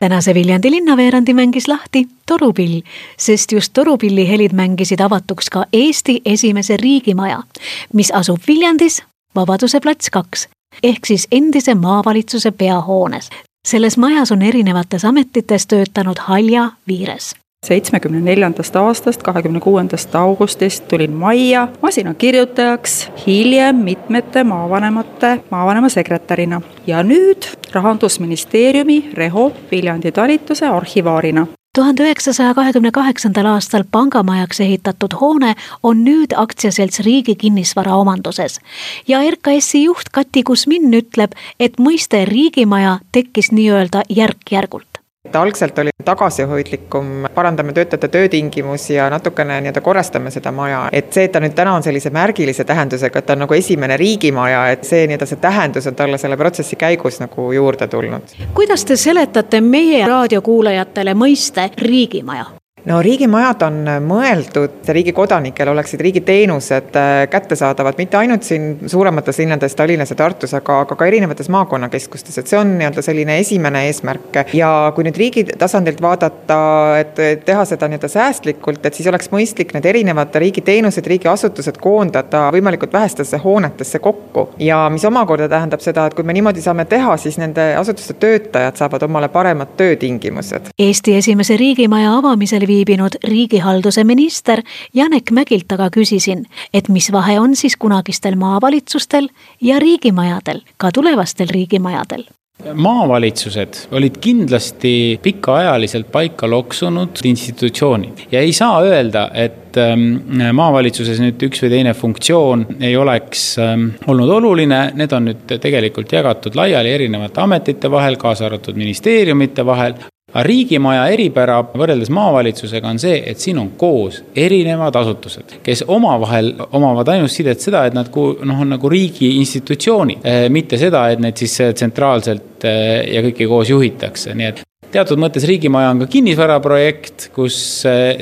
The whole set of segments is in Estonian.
tänase Viljandi linnaveerandi mängis lahti torupill, sest just torupilli helid mängisid avatuks ka Eesti esimese riigimaja, mis asub Viljandis Vabaduse plats kaks ehk siis endise maavalitsuse peahoones. selles majas on erinevates ametites töötanud Halja Viires seitsmekümne neljandast aastast, kahekümne kuuendast augustist tulin majja masinakirjutajaks, hiljem mitmete maavanemate maavanema sekretärina ja nüüd Rahandusministeeriumi Reho Viljandi talituse arhivaarina. tuhande üheksasaja kahekümne kaheksandal aastal pangamajaks ehitatud hoone on nüüd aktsiaselts Riigi Kinnisvara omanduses. ja RKS-i juht Kati Kusmin ütleb, et mõiste riigimaja tekkis nii-öelda järk-järgult algselt oli tagasihoidlikum, parandame töötajate töötingimusi ja natukene nii-öelda korrastame seda maja, et see, et ta nüüd täna on sellise märgilise tähendusega, et ta on nagu esimene riigimaja, et see nii-öelda see tähendus on talle selle protsessi käigus nagu juurde tulnud. kuidas te seletate meie raadiokuulajatele mõiste riigimaja? No riigimajad on mõeldud riigi kodanikele, oleksid riigiteenused äh, kättesaadavad mitte ainult siin suuremates linnades, Tallinnas ja Tartus, aga, aga ka erinevates maakonnakeskustes, et see on nii-öelda selline esimene eesmärk. ja kui nüüd riigi tasandilt vaadata, et teha seda nii-öelda säästlikult, et siis oleks mõistlik need erinevad riigiteenused, riigiasutused koondada võimalikult vähestesse hoonetesse kokku. ja mis omakorda tähendab seda, et kui me niimoodi saame teha, siis nende asutuste töötajad saavad omale paremad töötingimused. Eesti esimese riigimaja avamisel viis viibinud riigihalduse minister Janek Mägilt aga küsisin, et mis vahe on siis kunagistel maavalitsustel ja riigimajadel, ka tulevastel riigimajadel. Maavalitsused olid kindlasti pikaajaliselt paika loksunud institutsioonid ja ei saa öelda, et ähm, maavalitsuses nüüd üks või teine funktsioon ei oleks ähm, olnud oluline, need on nüüd tegelikult jagatud laiali erinevate ametite vahel, kaasa arvatud ministeeriumite vahel aga riigimaja eripära võrreldes maavalitsusega on see, et siin on koos erinevad asutused, kes omavahel omavad ainult sidet seda, et nad noh, on nagu riigi institutsioonid, eh, mitte seda, et need siis eh, tsentraalselt eh, ja kõike koos juhitakse, nii et teatud mõttes riigimaja on ka kinnisvaraprojekt, kus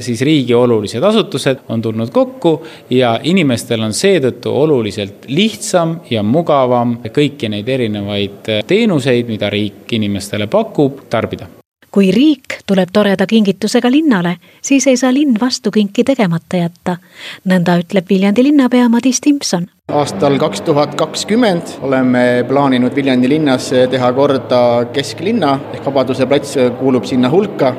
siis riigi olulised asutused on tulnud kokku ja inimestel on seetõttu oluliselt lihtsam ja mugavam kõiki neid erinevaid teenuseid, mida riik inimestele pakub, tarbida kui riik tuleb toreda kingitusega linnale, siis ei saa linn vastu kinki tegemata jätta. nõnda ütleb Viljandi linnapea Madis Timpson aastal kaks tuhat kakskümmend oleme plaaninud Viljandi linnas teha korda kesklinna ehk Vabaduse plats kuulub sinna hulka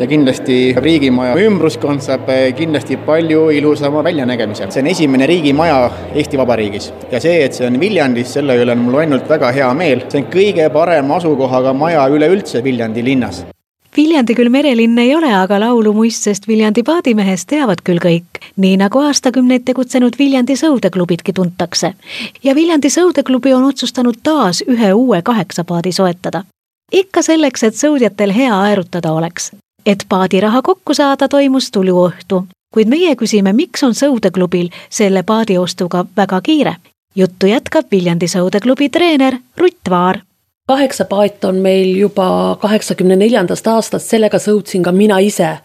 ja kindlasti riigimaja ümbruskond saab kindlasti palju ilusama väljanägemise. see on esimene riigimaja Eesti Vabariigis ja see, et see on Viljandis, selle üle on mul ainult väga hea meel. see on kõige parema asukohaga maja üleüldse Viljandi linnas Viljandi küll merelinn ei ole, aga laulu muistsest Viljandi paadimehest teavad küll kõik, nii nagu aastakümneid tegutsenud Viljandi sõudeklubidki tuntakse. ja Viljandi sõudeklubi on otsustanud taas ühe uue kaheksapaadi soetada. ikka selleks, et sõudjatel hea aerutada oleks. et paadiraha kokku saada, toimus tuluõhtu, kuid meie küsime, miks on sõudeklubil selle paadi ostuga väga kiire. juttu jätkab Viljandi sõudeklubi treener Rutt Vaar kaheksa paat on meil juba kaheksakümne neljandast aastast, sellega sõutsin ka mina ise.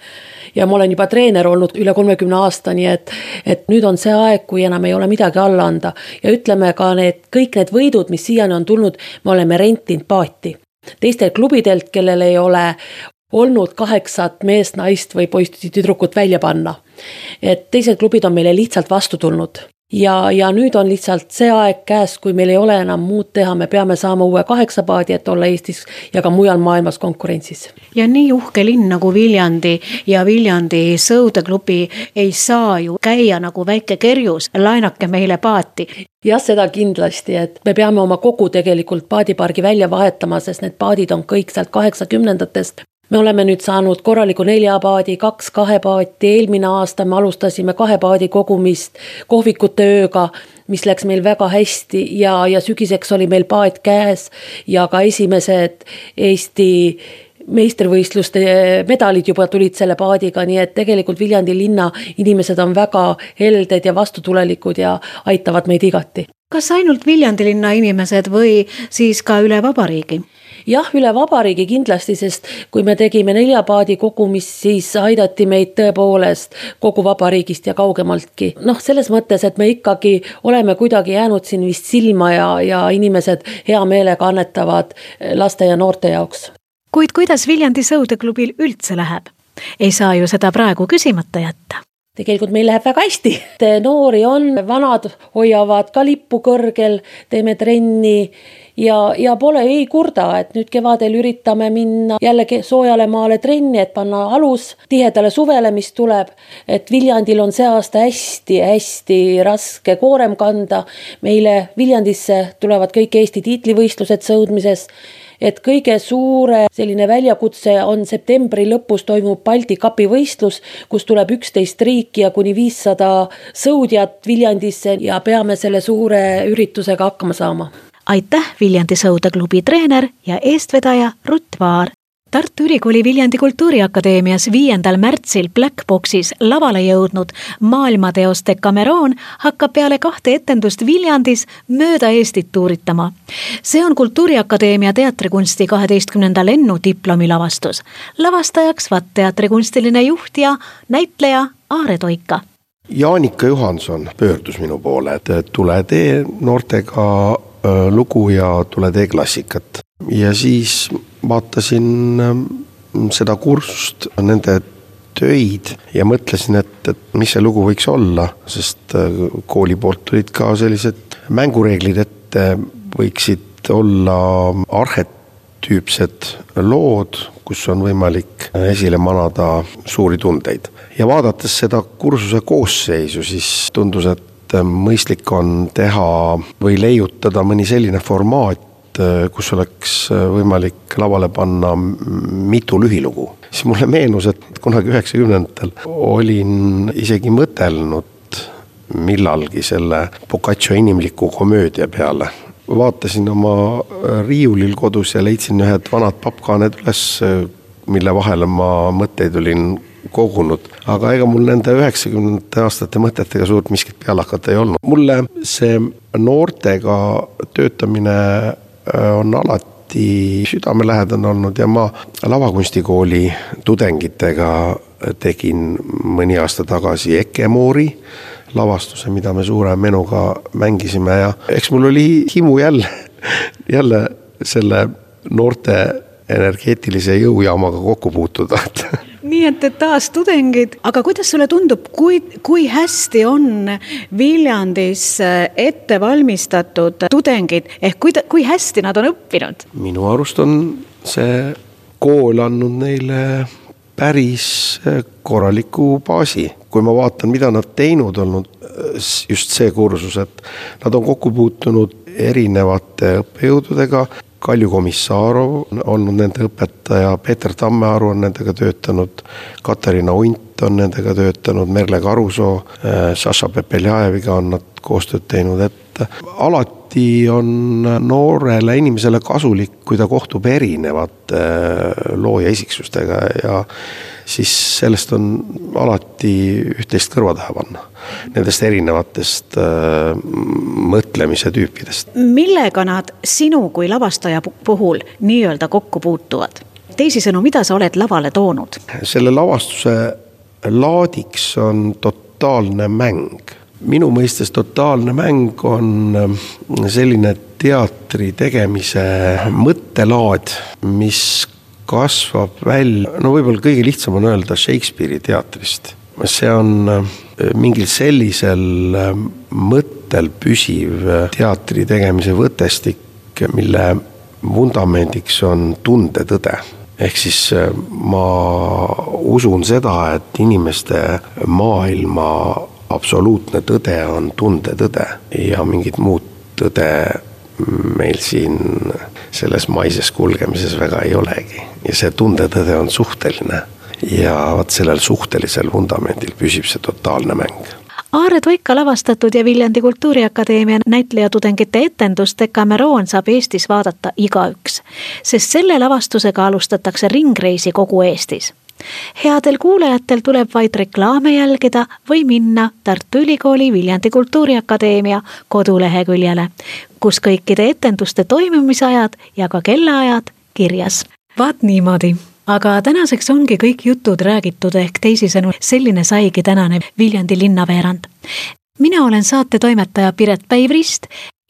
ja ma olen juba treener olnud üle kolmekümne aasta, nii et, et nüüd on see aeg, kui enam ei ole midagi alla anda. ja ütleme ka need, kõik need võidud, mis siiani on tulnud, me oleme rentinud paati. teistelt klubidelt, kellel ei ole olnud kaheksat meest, naist või poissi, tüdrukut välja panna. et teised klubid on meile lihtsalt vastu tulnud ja, ja nüüd on lihtsalt see aeg käes, kui meil ei ole enam muud teha, me peame saama uue kaheksapaadi, et olla Eestis ja ka mujal maailmas konkurentsis. ja nii uhke linn nagu Viljandi ja Viljandi sõudeklubi ei saa ju käia nagu väike kerjus, laenake meile paati. Jah, seda kindlasti, et me peame oma kogu tegelikult paadipargi välja vahetama, sest need paadid on kõik sealt kaheksakümnendatest me oleme nüüd saanud korraliku neljapaadi, kaks kahepaati, eelmine aasta me alustasime kahepaadi kogumist kohvikute ööga, mis läks meil väga hästi ja, ja sügiseks oli meil paat käes ja ka esimesed Eesti meistrivõistluste medalid juba tulid selle paadiga, nii et tegelikult Viljandi linna inimesed on väga helded ja vastutulelikud ja aitavad meid igati. kas ainult Viljandi linna inimesed või siis ka üle vabariigi? Jah, üle vabariigi kindlasti, sest kui me tegime neljapaadi kogumist, siis aidati meid tõepoolest kogu vabariigist ja kaugemaltki. noh, selles mõttes, et me ikkagi oleme kuidagi jäänud siin vist silma ja, ja inimesed hea meelega annetavad laste ja noorte jaoks. kuid kuidas Viljandi sõudeklubil üldse läheb? ei saa ju seda praegu küsimata jätta tegelikult meil läheb väga hästi. noori on, vanad hoiavad ka lippu kõrgel, teeme trenni ja, ja pole, ei kurda, et nüüd kevadel üritame minna jällegi soojale maale trenni, et panna alus tihedale suvele, mis tuleb. et Viljandil on see aasta hästi-hästi raske koorem kanda. meile Viljandisse tulevad kõik Eesti tiitlivõistlused sõudmises et kõige suure selline väljakutse on septembri lõpus toimub Balti kapi võistlus, kus tuleb üksteist riiki ja kuni viissada sõudjat Viljandisse ja peame selle suure üritusega hakkama saama aitäh, Viljandi Sõudeklubi treener ja eestvedaja Rutt Vaar. Tartu Ülikooli Viljandi Kultuuriakadeemias viiendal märtsil Black Boxis lavale jõudnud maailmateos Decameron hakkab peale kahte etendust Viljandis mööda Eestit tuuritama. see on Kultuuriakadeemia teatrikunsti kaheteistkümnenda lennu diplomilavastus. lavastajaks VAT teatri kunstiline juht ja näitleja Aare Toika Jaanika Johanson pöördus minu poole, et tule tee noortega lugu ja tule tee klassikat. ja siis vaatasin ähm, seda kursust, nende töid ja mõtlesin, et, et mis see lugu võiks olla, sest äh, kooli poolt tulid ka sellised mängureeglid ette, võiksid olla arhetüüpsed lood, kus on võimalik esile manada suuri tundeid. ja vaadates seda kursuse koosseisu, siis tundus, et et äh, mõistlik on teha või leiutada mõni selline formaat, äh, kus oleks äh, võimalik lavale panna mitu lühilugu. siis mulle meenus, et kunagi üheksakümnendatel olin isegi mõtelnud millalgi selle Boccaccio inimliku komöödia peale. vaatasin oma riiulil kodus ja leidsin ühed vanad pappkaaned üles, mille vahele ma mõtteid olin kogunud, aga ega mul nende üheksakümnendate aastate mõtetega suurt miskit peale hakata ei olnud. mulle see noortega töötamine äh, on alati südamelähedane olnud ja ma lavakunstikooli tudengitega tegin mõni aasta tagasi Eke Moori lavastuse, mida me suure menuga mängisime ja eks mul oli himu jälle, jälle selle noorte energeetilise jõujaamaga kokku puutuda, et nii et, et taas tudengid, aga kuidas sulle tundub, kui, kui hästi on Viljandis äh, ette valmistatud tudengid ehk kui, kui hästi nad on õppinud? minu arust on see kool andnud neile päris äh, korraliku baasi, kui ma vaatan, mida nad teinud olnud, äh, just see kursus, et nad on kokku puutunud erinevate õppejõududega, Kalju Komissarov on olnud nende õpetaja, Peeter Tammearu on nendega töötanud, Katariina Unt on nendega töötanud, Merle Karusoo, Saša äh, Pepeljajeviga on nad koostööd teinud, et alati on noorele inimesele kasulik, kui ta kohtub erinevate äh, looja isiksustega ja siis sellest on alati üht-teist kõrva taha panna. Nendest erinevatest äh, mõtlemise tüüpidest. millega nad sinu kui lavastaja puhul nii-öelda kokku puutuvad? teisisõnu, mida sa oled lavale toonud? selle lavastuse laadiks on totaalne mäng minu mõistes totaalne mäng on äh, selline teatri tegemise mõttelaad, mis kasvab välja, no võib-olla kõige lihtsam on öelda Shakespeare'i teatrist. see on äh, mingil sellisel äh, mõttel püsiv teatri tegemise võtestik, mille vundamendiks on tundetõde ehk siis ma usun seda, et inimeste maailma absoluutne tõde on tundetõde ja mingit muud tõde meil siin selles maises kulgemises väga ei olegi ja see tundetõde on suhteline. ja vot sellel suhtelisel vundamendil püsib see totaalne mäng Aare Toika lavastatud ja Viljandi Kultuuriakadeemia näitlejatudengite etendust Decameron saab Eestis vaadata igaüks, sest selle lavastusega alustatakse ringreisi kogu Eestis headel kuulajatel tuleb vaid reklaame jälgida või minna Tartu Ülikooli Viljandi Kultuuriakadeemia koduleheküljele, kus kõikide etenduste toimumisajad ja ka kellaajad kirjas. vaat niimoodi aga tänaseks ongi kõik jutud räägitud, ehk teisisõnu, selline saigi tänane Viljandi linnaveerand. mina olen saate toimetaja Piret Päivrist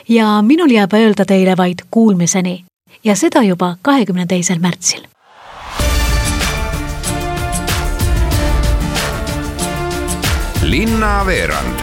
ja minul jääb öelda teile vaid kuulmiseni ja seda juba kahekümne teisel märtsil linnaveerand